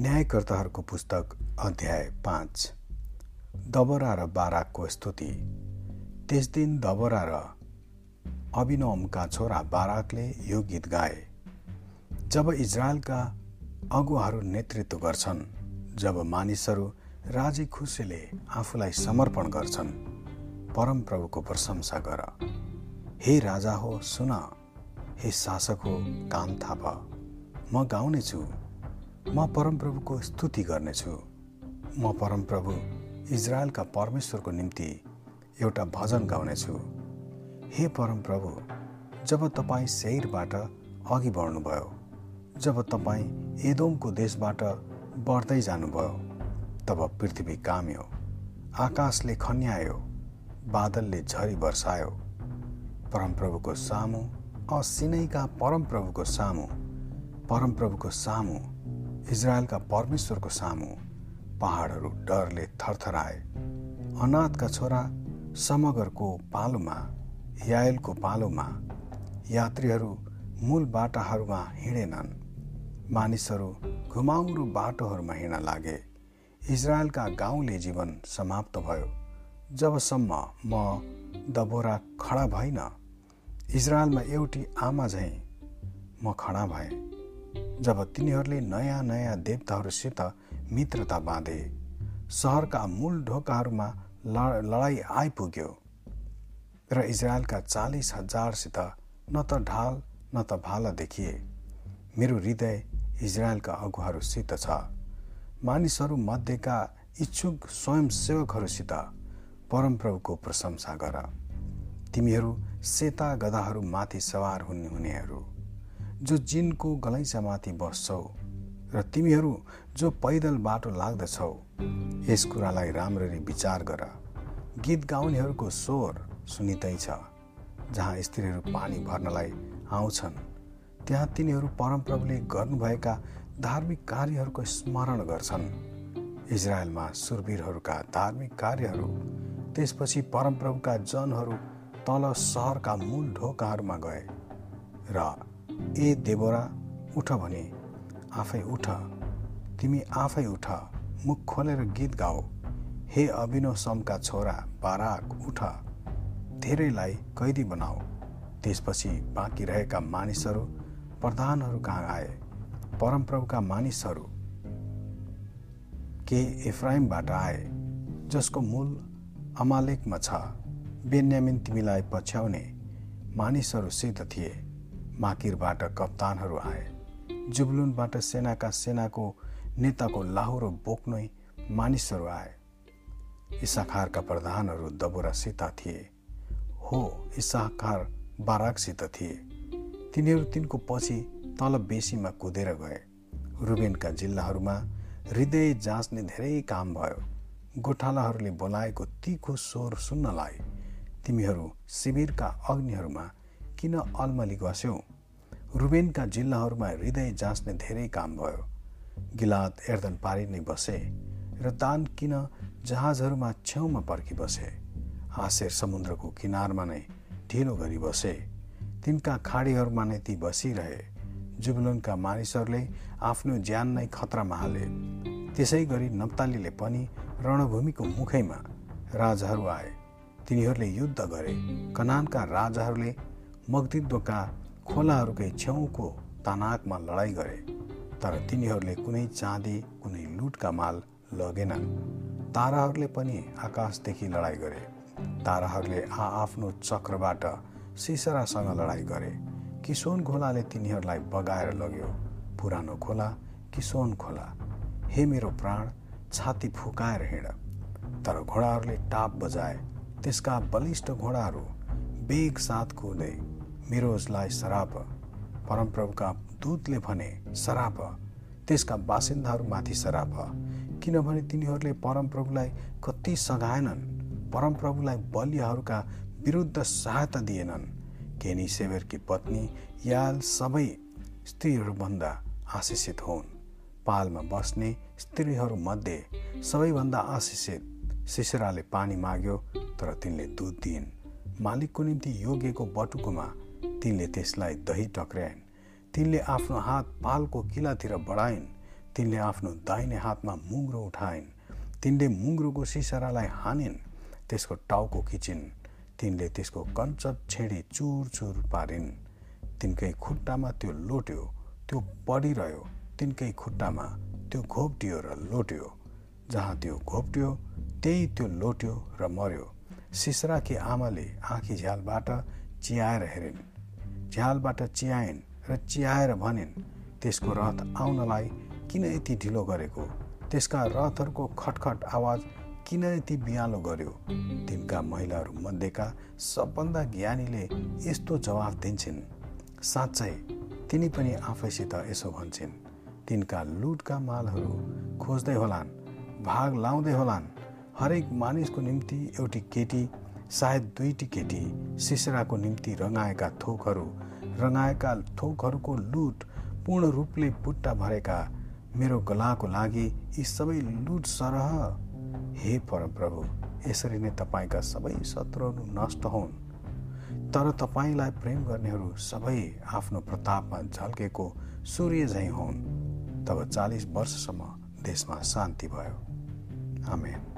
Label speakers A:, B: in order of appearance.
A: न्यायकर्ताहरूको पुस्तक अध्याय पाँच दबरा र बाराकको स्तुति। त्यस दिन दबरा र अभिनवमका छोरा बाराकले यो गीत गाए। जब इजरायलका अगुवाहरू नेतृत्व गर्छन् जब मानिसहरू राजी खुसीले आफूलाई समर्पण गर्छन् परमप्रभुको प्रशंसा गर। हे राजा हो सुन। हे शासक हो काम थाप। म गाउनेछु। म परमप्रभुको स्तुति गर्नेछु। म परमप्रभु इजरायलका परमेश्वरको निम्ति एउटा भजन गाउनेछु। हे परमप्रभु जब तपाईँ सेरबाट अघि बढ्नुभयो जब तपाईँ एदोमको देशबाट बढ्दै जानुभयो तब पृथ्वी काम्यो आकाशले खन्यायो बादलले झरी वर्षायो परमप्रभुको सामु असिनैका परमप्रभुको सामु परमप्रभुको सामु इजरायलका परमेश्वरको सामु पहाडहरू डरले थरथराए। अनाथका छोरा समगरको पालोमा यायलको पालोमा यात्रीहरू मूल बाटाहरूमा हिँडेनन्। मानिसहरू घुमाउरो बाटोहरूमा हिँड्न लागे। इजरायलका गाउँले जीवन समाप्त भयो। जबसम्म म दबोरा खडा भइन इजरायलमा एउटी आमा झैँ म खडा भएँ। जब तिनीहरूले नयाँ नयाँ देवताहरूसित मित्रता बाँधे सहरका मूल ढोकाहरूमा लडाइँ आइपुग्यो र इजरायलका चालिस हजारसित न त ढाल न त भाला देखिए। मेरो हृदय इजरायलका अगुवाहरूसित छ। मानिसहरू मध्येका इच्छुक स्वयंसेवकहरूसित परमप्रभुको प्रशंसा गर। तिमीहरू सेता गदाहरूमाथि सवार हुने हुनेहरू। जो जिनको गलैँचामाथि बस्छौ र तिमीहरू जो पैदल बाटो लाग्दछौ यस कुरालाई राम्ररी विचार गर। गीत गाउनेहरूको स्वर छ जहाँ स्त्रीहरू पानी भर्नलाई आउँछन्। त्यहाँ तिनीहरू परमप्रभुले गर्नुभएका धार्मिक कार्यहरूको स्मरण गर्छन्। इजरायलमा सुरवीरहरूका धार्मिक कार्यहरू त्यसपछि परमप्रभुका जनहरू तल सहरका मूल ढोकाहरूमा गए र ए देवरा उठ भने आफै उठ। तिमी आफै उठ। मुख खोलेर गीत गाओ हे अभिनव समका छोरा बाराक उठ। धेरैलाई कैदी बनाऊ। त्यसपछि बाँकी रहेका मानिसहरू प्रधानहरू कहाँ आए? परमप्रभुका मानिसहरू के एफ्राइमबाट आए? जसको मूल अमालेकमा छ। बेन्यामिन तिमीलाई पछ्याउने मानिसहरूसित थिए। माकिरबाट कप्तानहरू आए। जुबलुनबाट सेनाका सेनाको नेताको लाहुरो बोक्नै मानिसहरू आए। इसाखारका प्रधानहरू दबोरासित थिए। हो इसाखार बाराकसित थिए। तिनीहरू तिनको पछि तल बेसीमा कुदेर गए। रुबेनका जिल्लाहरूमा हृदय जाँच्ने धेरै काम भयो। गोठालाहरूले बोलाएको तिखो स्वर सुन्नलाई तिमीहरू शिविरका अग्निहरूमा किन अलमली गस्यौ? रुबेनका जिल्लाहरूमा हृदय जाँच्ने धेरै काम भयो। गिलात एर्दन पारी नै बसे र दान किन जहाजहरूमा छेउमा पर्खी बसे। हासेर समुद्रको किनारमा नै ढिलो गरी बसे। तिनका खाडीहरूमा नै ती बसिरहे। जुबलुनका मानिसहरूले आफ्नो ज्यान नै खतरामा हाले। त्यसै गरी नप्तालीले पनि रणभूमिको मुखैमा राजाहरू आए। तिनीहरूले युद्ध गरे। कनानका राजाहरूले मगदिद्वका खोलाहरूकै छेउको तानाकमा लडाइँ गरे तर तिनीहरूले कुनै चाँदी कुनै लुटका माल लगेनन्। ताराहरूले पनि आकाशदेखि लडाइँ गरे। ताराहरूले आआफ्नो चक्रबाट सिसरासँग लडाइँ गरे। किसोन खोलाले तिनीहरूलाई बगाएर लग्यो। पुरानो खोला किसोन खोला। हे मेरो प्राण छाती फुकाएर हिँड। तर घोडाहरूले टाप बजाए त्यसका बलिष्ठ घोडाहरू बेग साथ कुर्दै मिरोजलाई सराप। परमप्रभुका दूतले भने सराप। त्यसका बासिन्दाहरूमाथि सराप। किनभने तिनीहरूले परमप्रभुलाई कति सघाएनन्। परमप्रभुलाई बलियाहरूका विरुद्ध सहायता दिएनन्। केनी सेवेरकी पत्नी याल सबै स्त्रीहरूभन्दा आशिषित हुन्। पालमा बस्ने स्त्रीहरूमध्ये सबैभन्दा आशिषित सिसराले पानी माग्यो तर तिनले दुध दिइन्। मालिकको निम्ति योग्यको बटुकोमा तिनले त्यसलाई दही टक्र्याइन्। तिनले आफ्नो हात पालको किलातिर बढाइन्। तिनले आफ्नो दाहिने हातमा मुङ्रो उठाइन्। तिनले मुङ्रोको सिसरालाई हानिन्। त्यसको टाउको खिचिन्। तिनले त्यसको कञ्चप छेडी चुर चुर पारिन्। तिनकै खुट्टामा त्यो लोट्यो त्यो पढिरह्यो तिनकै खुट्टामा त्यो घोप्टियो र लोट्यो। जहाँ त्यो घोप्ट्यो त्यही त्यो लोट्यो र मर्यो सिसराकी आमाले आँखी झ्यालबाट चियाएर हेरिन्। झ्यालबाट चियाइन् र चियाएर भनिन् त्यसको रथ आउनलाई किन यति ढिलो गरेको? त्यसका रथहरूको खटखट आवाज किन यति बिहालो गर्यो? तिनका महिलाहरू मध्येका सबभन्दा ज्ञानीले यस्तो जवाफ दिन्छन्। साँच्चै तिनी पनि आफैसित यसो भन्छन् तिनका लुटका मालहरू खोज्दै होलान् भाग लाउँदै होलान्। हरेक मानिसको निम्ति एउटी केटी सायद दुईटी केटी सिसराको निम्ति रङाएका थोकहरू रङाएका थोकहरूको लुट पूर्ण रूपले पुट्टा भरेका मेरो गलाको लागि यी सबै लुट सरह। हे परमप्रभु यसरी नै तपाईँका सबै शत्रुहरू नष्ट हुन्। तर तपाईँलाई प्रेम गर्नेहरू सबै आफ्नो प्रतापमा झल्केको सूर्य झैँ हुन्। तब चालिस वर्षसम्म देशमा शान्ति भयो। आमेन।